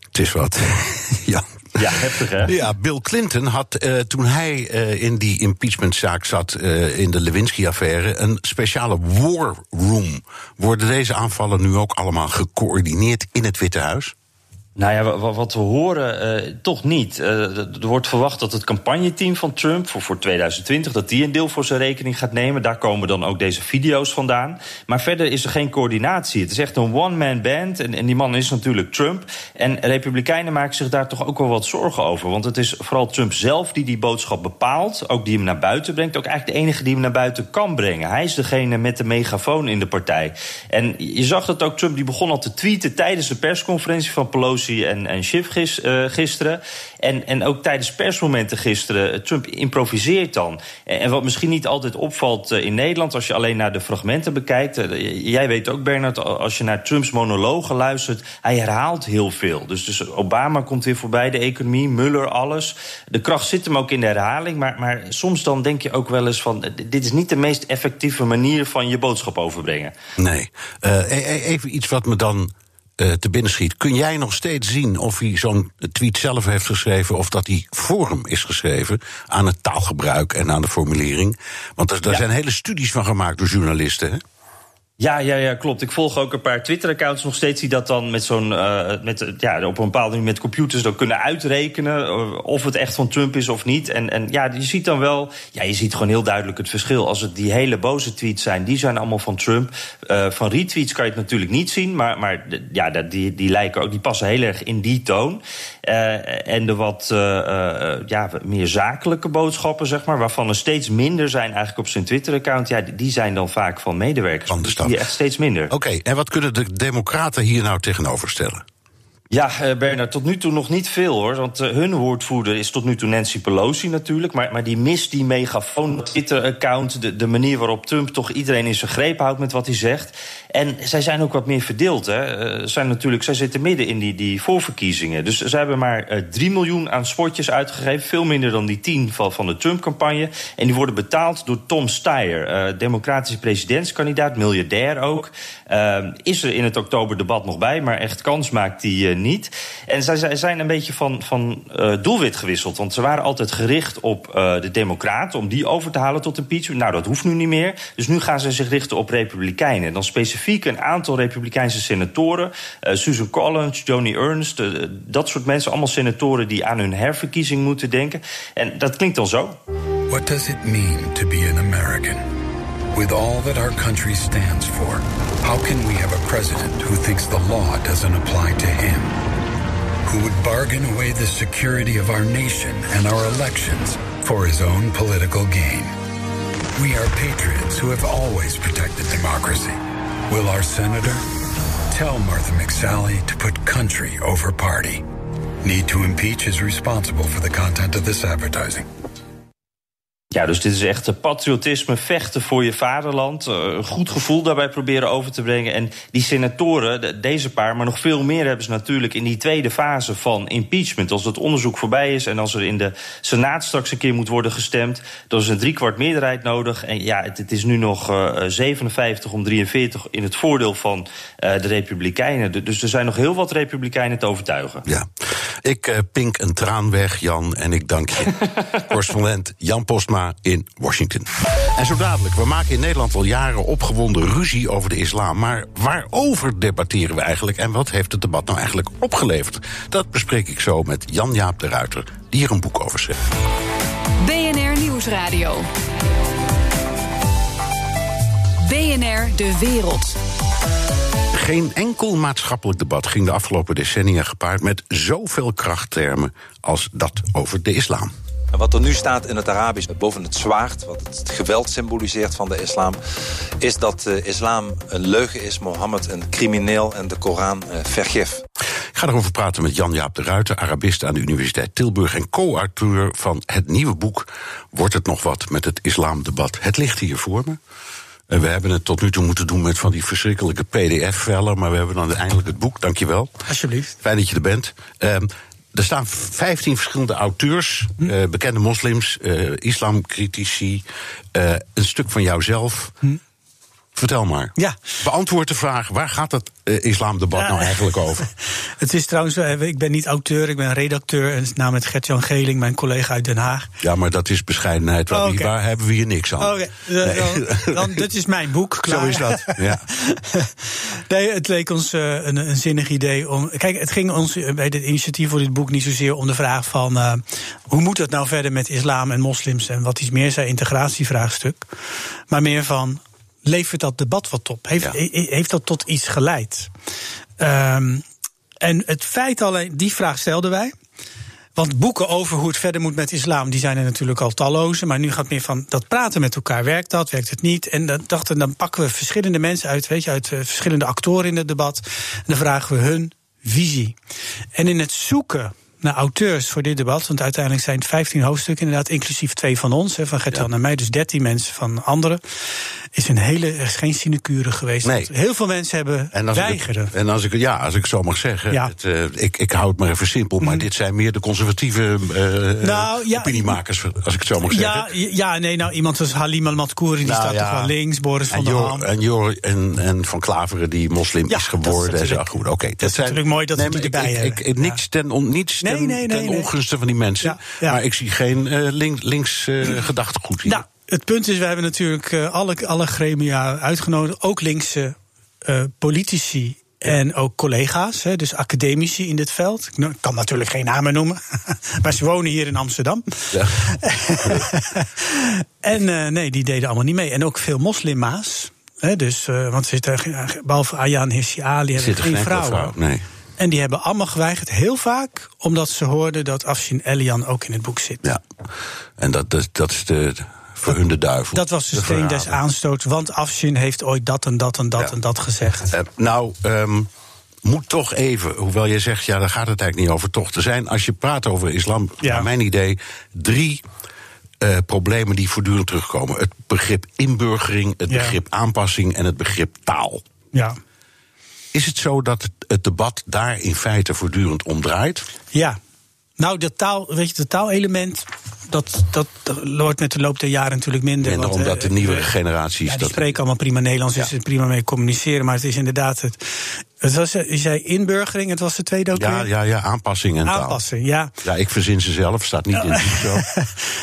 Het is wat. ja. Ja, heftig hè? Ja, Bill Clinton had uh, toen hij uh, in die impeachmentzaak zat, uh, in de Lewinsky-affaire, een speciale war room. Worden deze aanvallen nu ook allemaal gecoördineerd in het Witte Huis? Nou ja, wat we horen, uh, toch niet. Uh, er wordt verwacht dat het campagneteam van Trump voor, voor 2020... dat die een deel voor zijn rekening gaat nemen. Daar komen dan ook deze video's vandaan. Maar verder is er geen coördinatie. Het is echt een one-man band. En, en die man is natuurlijk Trump. En republikeinen maken zich daar toch ook wel wat zorgen over. Want het is vooral Trump zelf die die boodschap bepaalt. Ook die hem naar buiten brengt. Ook eigenlijk de enige die hem naar buiten kan brengen. Hij is degene met de megafoon in de partij. En je zag dat ook Trump, die begon al te tweeten... tijdens de persconferentie van Pelosi en, en Schiff uh, gisteren. En, en ook tijdens persmomenten gisteren. Trump improviseert dan. En, en wat misschien niet altijd opvalt uh, in Nederland... als je alleen naar de fragmenten bekijkt... Jij weet ook, Bernard, als je naar Trumps monologen luistert... hij herhaalt heel veel. Dus, dus Obama komt weer voorbij, de economie, Muller, alles. De kracht zit hem ook in de herhaling. Maar, maar soms dan denk je ook wel eens van... dit is niet de meest effectieve manier van je boodschap overbrengen. Nee. even iets wat me dan uh, te binnen schiet. Kun jij nog steeds zien of hij zo'n tweet zelf heeft geschreven... of dat hij voor hem is geschreven aan het taalgebruik en aan de formulering? Want er, daar ja. zijn hele studies van gemaakt door journalisten, hè? Ja, ja, ja, klopt. Ik volg ook een paar Twitter-accounts nog steeds die dat dan met zo'n, uh, met, ja, op een bepaalde manier met computers dan kunnen uitrekenen uh, of het echt van Trump is of niet. En, en ja, je ziet dan wel, ja, je ziet gewoon heel duidelijk het verschil. Als het die hele boze tweets zijn, die zijn allemaal van Trump. Uh, van retweets kan je het natuurlijk niet zien, maar, maar ja, die, die lijken ook, die passen heel erg in die toon. en de wat ja, meer zakelijke boodschappen, zeg maar, waarvan er steeds minder zijn eigenlijk op zijn Twitter-account, ja, die zijn dan vaak van medewerkers. Van de echt steeds minder. Oké, okay, en wat kunnen de Democraten hier nou tegenover stellen? Ja, uh, Bernard, tot nu toe nog niet veel hoor. Want uh, hun woordvoerder is tot nu toe Nancy Pelosi natuurlijk. Maar, maar die mist die megafoon Twitter-account. De, de manier waarop Trump toch iedereen in zijn greep houdt met wat hij zegt. En zij zijn ook wat meer verdeeld. Hè. Uh, zijn natuurlijk, zij zitten midden in die, die voorverkiezingen. Dus ze hebben maar uh, 3 miljoen aan spotjes uitgegeven. Veel minder dan die 10 van, van de Trump-campagne. En die worden betaald door Tom Steyer, uh, democratische presidentskandidaat, miljardair ook. Is er in het oktoberdebat nog bij, maar echt kans maakt hij niet. En zij zijn een beetje van, van doelwit gewisseld. Want ze waren altijd gericht op de Democraten om die over te halen tot impeachment. Nou, dat hoeft nu niet meer. Dus nu gaan ze zich richten op Republikeinen. Dan specifiek een aantal Republikeinse senatoren. Uh, Susan Collins, Joni Ernst, dat soort mensen. Allemaal senatoren die aan hun herverkiezing moeten denken. En dat klinkt dan zo. What does it mean to be an American? With all that our country stands for, how can we have a president who thinks the law doesn't apply to him? Who would bargain away the security of our nation and our elections for his own political gain? We are patriots who have always protected democracy. Will our senator? Tell Martha McSally to put country over party. Need to impeach is responsible for the content of this advertising. Ja, dus dit is echt patriotisme, vechten voor je vaderland. Een goed gevoel daarbij proberen over te brengen. En die senatoren, deze paar, maar nog veel meer hebben ze natuurlijk in die tweede fase van impeachment. Als het onderzoek voorbij is en als er in de Senaat straks een keer moet worden gestemd, dan is een driekwart meerderheid nodig. En ja, het, het is nu nog uh, 57 om 43 in het voordeel van uh, de Republikeinen. Dus er zijn nog heel wat Republikeinen te overtuigen. Ja, ik uh, pink een traan weg, Jan, en ik dank je. Correspondent Jan Postma in Washington. En zo dadelijk, we maken in Nederland al jaren opgewonden ruzie over de islam. Maar waarover debatteren we eigenlijk en wat heeft het debat nou eigenlijk opgeleverd? Dat bespreek ik zo met Jan-Jaap de Ruiter, die hier een boek over schreef. BNR Nieuwsradio. BNR De Wereld. Geen enkel maatschappelijk debat ging de afgelopen decennia gepaard met zoveel krachttermen als dat over de islam. En wat er nu staat in het Arabisch boven het zwaard, wat het geweld symboliseert van de islam, is dat de islam een leugen is, Mohammed een crimineel en de Koran uh, vergif. Ik ga erover praten met Jan-Jaap de Ruiter, Arabist aan de Universiteit Tilburg en co-auteur van het nieuwe boek Wordt het nog wat met het islamdebat? Het ligt hier voor me. En we hebben het tot nu toe moeten doen met van die verschrikkelijke pdf-vellen, maar we hebben dan eindelijk het boek. Dankjewel. Alsjeblieft. Fijn dat je er bent. Um, er staan 15 verschillende auteurs, hm. uh, bekende moslims, uh, islamcritici, uh, een stuk van jouzelf. Hm. Vertel maar. Ja. Beantwoord de vraag: waar gaat het uh, islamdebat ja. nou eigenlijk over? het is trouwens, ik ben niet auteur, ik ben redacteur. En namens Gert-Jan Geling, mijn collega uit Den Haag. Ja, maar dat is bescheidenheid. Waar, okay. waar hebben we hier niks aan? Oké, okay. nee. dan, dit is mijn boek. Klaar. Zo is dat. Ja. nee, het leek ons uh, een, een, zinnig idee om. Kijk, het ging ons bij dit initiatief voor dit boek niet zozeer om de vraag van. Uh, hoe moet het nou verder met islam en moslims en wat iets meer zijn integratievraagstuk. Maar meer van levert dat debat wat op? Heeft, ja. heeft dat tot iets geleid? Um, en het feit alleen, die vraag stelden wij. Want boeken over hoe het verder moet met islam, die zijn er natuurlijk al talloze. Maar nu gaat het meer van dat praten met elkaar. Werkt dat, werkt het niet? En dan dachten dan pakken we verschillende mensen uit, weet je, uit uh, verschillende actoren in het debat. En dan vragen we hun visie. En in het zoeken naar auteurs voor dit debat. Want uiteindelijk zijn het 15 hoofdstukken, inderdaad, inclusief twee van ons, hè, van Gertjan en mij, dus 13 mensen van anderen. Is een hele, er is geen sinecure geweest. Nee. Heel veel mensen hebben En als weigeren. Ik, en als ik, ja, als ik zo mag zeggen, Ja. het, ik, ik hou het maar even simpel, maar dit zijn meer de conservatieve Nou, ja, opiniemakers, als ik het zo mag zeggen. Ja, ja, nee, nou iemand als Halim al-Matkouri, die Nou, staat toch wel links. Boris van der Ham. en, Jor en, en Van Klaveren, die moslim is dat is geworden. en zo. natuurlijk- goed, oké. dat is natuurlijk mooi dat ze erbij ik, hebben. ik, ik- niks ten, on, niets Nee, ten, nee, nee, ten nee. ongunste van die mensen. Ja, ja. Maar ik zie geen link, links eh, gedachtegoed hier. Nou, het punt is, we hebben natuurlijk eh, alle, alle gremia uitgenodigd, ook linkse politici. En ook collega's, hè, dus academici in dit veld. Ik kan natuurlijk geen namen noemen, maar ze wonen hier in Amsterdam. en eh, nee, die deden allemaal niet mee. En ook veel moslimma's. Hè, dus, want er zitten, behalve Ayaan Hirsi Ali hebben geen vrouwen. vrouw? Nee. En die hebben allemaal geweigerd, heel vaak, omdat ze hoorden dat Afshin Elian ook in het boek zit. Ja, en dat, dat, dat is de, voor hun de duivel. Dat was de De steen des aanstoots, want Afshin heeft ooit dat en dat en dat en dat gezegd. Eh, nou, ehm, moet toch even, hoewel je zegt, ja, daar gaat het eigenlijk niet over, toch te zijn. Als je praat over islam, naar mijn idee, drie eh, problemen die voortdurend terugkomen: het begrip inburgering, het Ja. begrip aanpassing en het begrip taal. Ja. Is het zo dat het, debat daar in feite voortdurend om draait? Ja. Nou, de taal, weet je, het taalelement, dat, dat wordt met de loop der jaren natuurlijk minder. Want, omdat eh, de nieuwere generaties Ja, die dat. spreken allemaal prima Nederlands, dus er prima mee communiceren. Maar het is inderdaad het. Het was, eh, je zei inburgering, het was de tweede ook Ja, weer? ja, ja, aanpassing en taal. Aanpassing, ja. Ja, ik verzin ze zelf, staat niet in zo.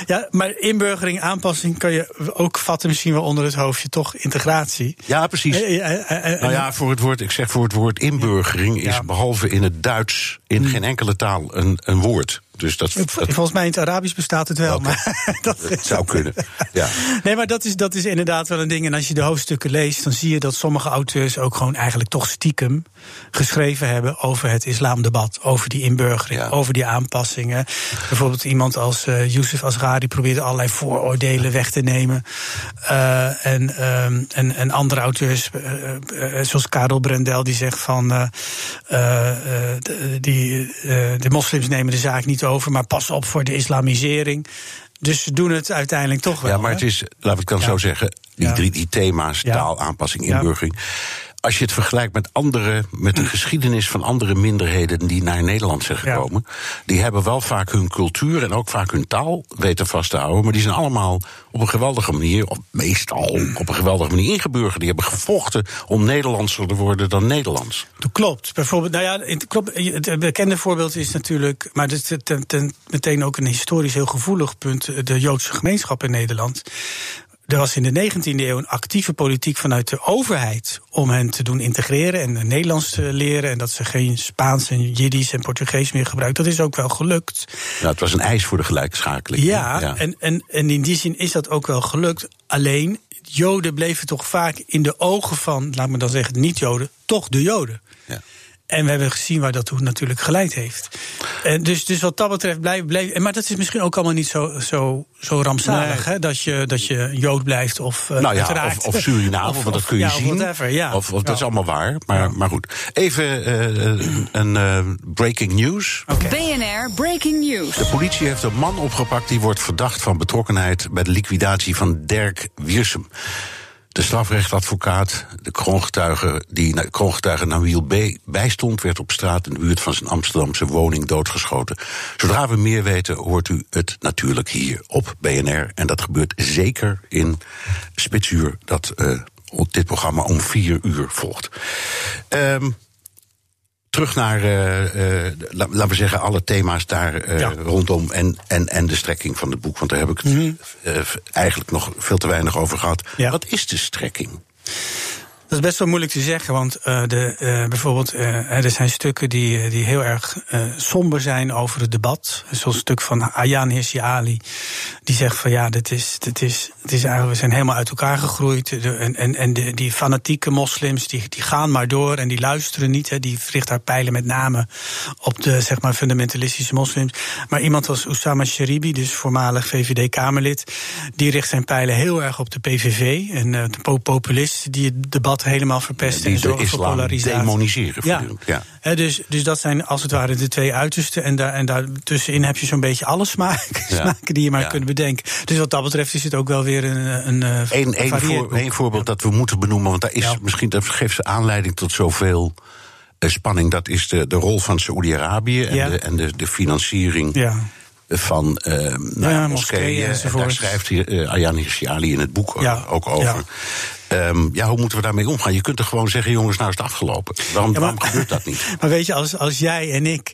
Ja, maar inburgering, aanpassing kan je ook vatten misschien wel onder het hoofdje, toch? Integratie. Ja, precies. Eh, eh, Nou ja, voor het woord, ik zeg voor het woord inburgering is Ja. behalve in het Duits in geen enkele taal een, een woord. Dus dat, dat, Volgens mij in het Arabisch bestaat het wel. Maar dat dat zou kunnen. Ja. Nee, maar dat is, dat is inderdaad wel een ding. En als je de hoofdstukken leest, dan zie je dat sommige auteurs ook gewoon eigenlijk toch stiekem geschreven hebben over het islamdebat. Over die inburgering, over die aanpassingen. Bijvoorbeeld iemand als eh Youssef Asghari probeert allerlei vooroordelen weg te nemen. Eh, en, ehm, en, en andere auteurs, eh, zoals Karel Brendel, die zegt van de, die, de moslims nemen de zaak niet over, maar pas op voor de islamisering. Dus ze doen het uiteindelijk toch wel. ja, maar het is, laat ik het dan Ja. zo zeggen, die drie die thema's, taal, aanpassing, inburgering. Als je het vergelijkt met andere, met de geschiedenis van andere minderheden die naar Nederland zijn gekomen, die hebben wel vaak hun cultuur en ook vaak hun taal weten vast te houden, maar die zijn allemaal op een geweldige manier, of meestal op een geweldige manier ingeburgerd. Die hebben gevochten om Nederlandser te worden dan Nederlands. Dat klopt. Bijvoorbeeld, nou ja, het, klopt, het bekende voorbeeld is natuurlijk, maar dat is meteen ook een historisch heel gevoelig punt, de Joodse gemeenschap in Nederland. Er was in de 19e eeuw een actieve politiek vanuit de overheid om hen te doen integreren en Nederlands te leren. En dat ze geen Spaans en Jiddisch en Portugees meer gebruiken. Dat is ook wel gelukt. Nou, het was een eis voor de gelijkschakeling. Ja, En, en, en in die zin is dat ook wel gelukt. Alleen, Joden bleven toch vaak in de ogen van, laat me dan zeggen, niet-Joden, toch de Joden. Ja. En we hebben gezien waar dat toen natuurlijk geleid heeft. En dus, dus wat dat betreft blijft. Blijf, maar dat is misschien ook allemaal niet zo, zo, zo rampzalig. Nee. Hè? Dat, je, dat je Jood blijft of. eh, nou ja, uiteraard. of, of Suriname, want dat kun je ja, of zien. whatever, ja. Of, of dat is allemaal waar. Maar, maar goed. Even eh, een eh, breaking news. BNR Breaking News. De politie heeft een man opgepakt die wordt verdacht van betrokkenheid bij de liquidatie van Dirk Wiersum. De strafrechtadvocaat, de kroongetuige die kroongetuige Nawiel B. bijstond, werd op straat in de buurt van zijn Amsterdamse woning doodgeschoten. Zodra we meer weten, hoort u het natuurlijk hier op BNR. En dat gebeurt zeker in Spitsuur, dat eh, dit programma om vier uur volgt. Ehm terug naar, eh, eh, la- laten we zeggen, alle thema's daar eh, rondom en, en, en de strekking van het boek. Want daar heb ik het Mhm. eigenlijk nog veel te weinig over gehad. Wat is de strekking? Dat is best wel moeilijk te zeggen, want eh, de, eh, bijvoorbeeld, eh, er zijn stukken die, die heel erg somber zijn over het debat. Zoals een stuk van Ayaan Hirsi Ali, die zegt van ja, dit is, dit is, het is eigenlijk, we zijn helemaal uit elkaar gegroeid. De- en en, en die fanatieke moslims, die, die gaan maar door en die luisteren niet. Hè, die richt haar pijlen met name op de zeg maar, fundamentalistische moslims. Maar iemand als Oussama Sharibi, dus voormalig VVD-Kamerlid, die richt zijn pijlen heel erg op de PVV en de po- populisten die het debat helemaal verpesten en zorgen voor polarisatie. demoniseren Ja. dus, dus dat zijn als het ware de twee uitersten. En, daar, en daartussenin heb je zo'n beetje alle smaken, Ja. smaken die je maar kunt bedenken. Dus wat dat betreft is het ook wel weer een, een, eh, gevarieerd voor, één voorbeeld dat we moeten benoemen, want daar is misschien dat geeft ze aanleiding tot zoveel eh, spanning. Dat is de, de rol van Saoedi-Arabië en, de, en de, de financiering Ja. van eh nou, Ja, moskeeën. moskeeën daar schrijft hier, Ayaan Hirsi Ali in het boek Ja. ook over. Ja. Ja, hoe moeten we daarmee omgaan? Je kunt er gewoon zeggen, jongens, nou is het afgelopen. Waarom, Ja, maar- waarom gebeurt dat niet? Maar weet je, als, als jij en ik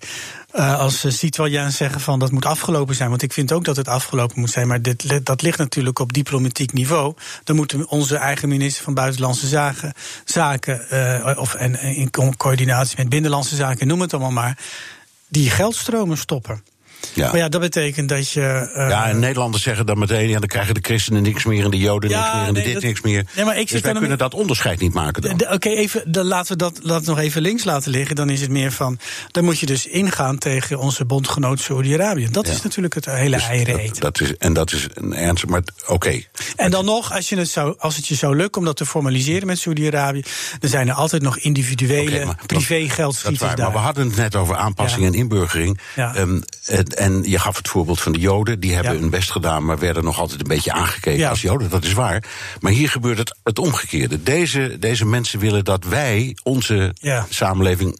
eh, als uh, citoyen zeggen van dat moet afgelopen zijn, want ik vind ook dat het afgelopen moet zijn, maar dit, dat ligt natuurlijk op diplomatiek niveau. Dan moeten onze eigen minister van Buitenlandse Zaken, zaken uh, of, en in co coördinatie met Binnenlandse Zaken, noem het allemaal maar, die geldstromen stoppen. Ja. Maar ja, dat betekent dat je. Uh, ja, en Nederlanders zeggen dan meteen: ja, dan krijgen de christenen niks meer en de Joden Ja, niks meer en de nee, dit dat- niks meer. Nee, maar ik dus wij kunnen een- dat onderscheid niet maken Oké, even, dan laten we dat laten we nog even links laten liggen. Dan is het meer van. Dan moet je dus ingaan tegen onze bondgenoot Saudi-Arabië. Dat Ja. is natuurlijk het hele Dus eieren dat, eten. dat is, en dat is een ernstig, maar oké. En dan nog, als, je het zou, als het je zou lukken om dat te formaliseren met Saudi-Arabië. dan zijn er altijd nog individuele privé Dat geldschieters daar. maar we hadden het net over aanpassing en inburgering. Ja. Ehm, en, en je gaf het voorbeeld van de Joden. Die hebben Ja. hun best gedaan, maar werden nog altijd een beetje aangekeken Ja. als Joden. Dat is waar. Maar hier gebeurt het, het omgekeerde. Deze, deze mensen willen dat wij onze Ja. samenleving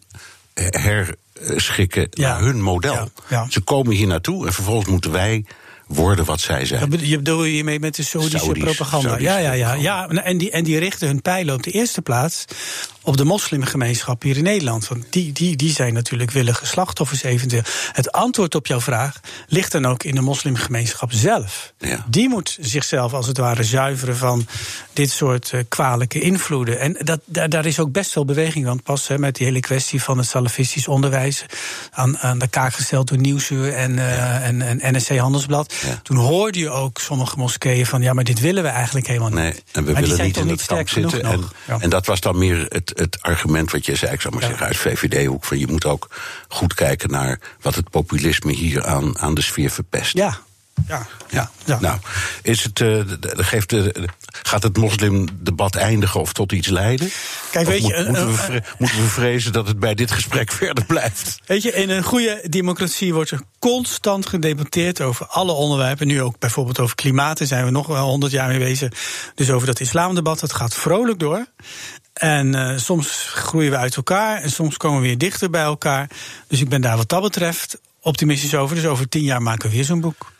herschikken naar hun model. Ze komen hier naartoe en vervolgens moeten wij worden wat zij zijn. Je bedoel je hiermee met de Saoedische Saoedisch- propaganda? Ja, ja, ja. ja en, die, en die richten hun pijlen op de eerste plaats op de moslimgemeenschap hier in Nederland. Want die, die, die zijn natuurlijk willige slachtoffers eventueel. Het antwoord op jouw vraag ligt dan ook in de moslimgemeenschap zelf. Ja. Die moet zichzelf als het ware zuiveren van dit soort eh, kwalijke invloeden. En dat, daar, daar is ook best wel beweging aan pas hè, met die hele kwestie van het salafistisch onderwijs. Aan, aan de kaak gesteld door Nieuwsuur en, eh, en, en NSC Handelsblad. Ja. Toen hoorde je ook sommige moskeeën van ja, maar dit willen we eigenlijk helemaal niet. Nee, en we maar willen niet in het kamp zitten. En, en dat was dan meer het, het argument wat je zei, ik zou maar Ja. zeggen, uit VVD-hoek. Van je moet ook goed kijken naar wat het populisme hier aan, aan de sfeer verpest. Ja, ja, ja. ja. Nou, is het, eh, geeft de, gaat het moslimdebat eindigen of tot iets leiden? Kijk, Of weet je, moet- moeten, we moeten we vrezen dat het bij dit gesprek verder blijft? Weet je, in een goede democratie wordt er constant gedebatteerd over alle onderwerpen. Nu ook bijvoorbeeld over klimaat, daar zijn we nog wel honderd jaar mee bezig. Dus over dat islamdebat, dat gaat vrolijk door. En eh, soms groeien we uit elkaar en soms komen we weer dichter bij elkaar. Dus ik ben daar wat dat betreft optimistisch over. Dus over tien jaar maken we weer zo'n boek.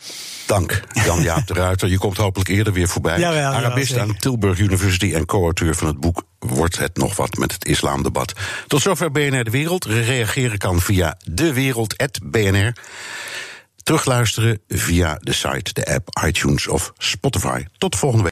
Dank, Jan-Jaap de Ruiter. Je komt hopelijk eerder weer voorbij. Arabist aan Tilburg University en co-auteur van het boek Wordt het nog wat met het islamdebat. Tot zover BNR De Wereld. Reageren kan via dewereld.bnr. Terugluisteren via de site, de app, iTunes of Spotify. Tot de volgende week.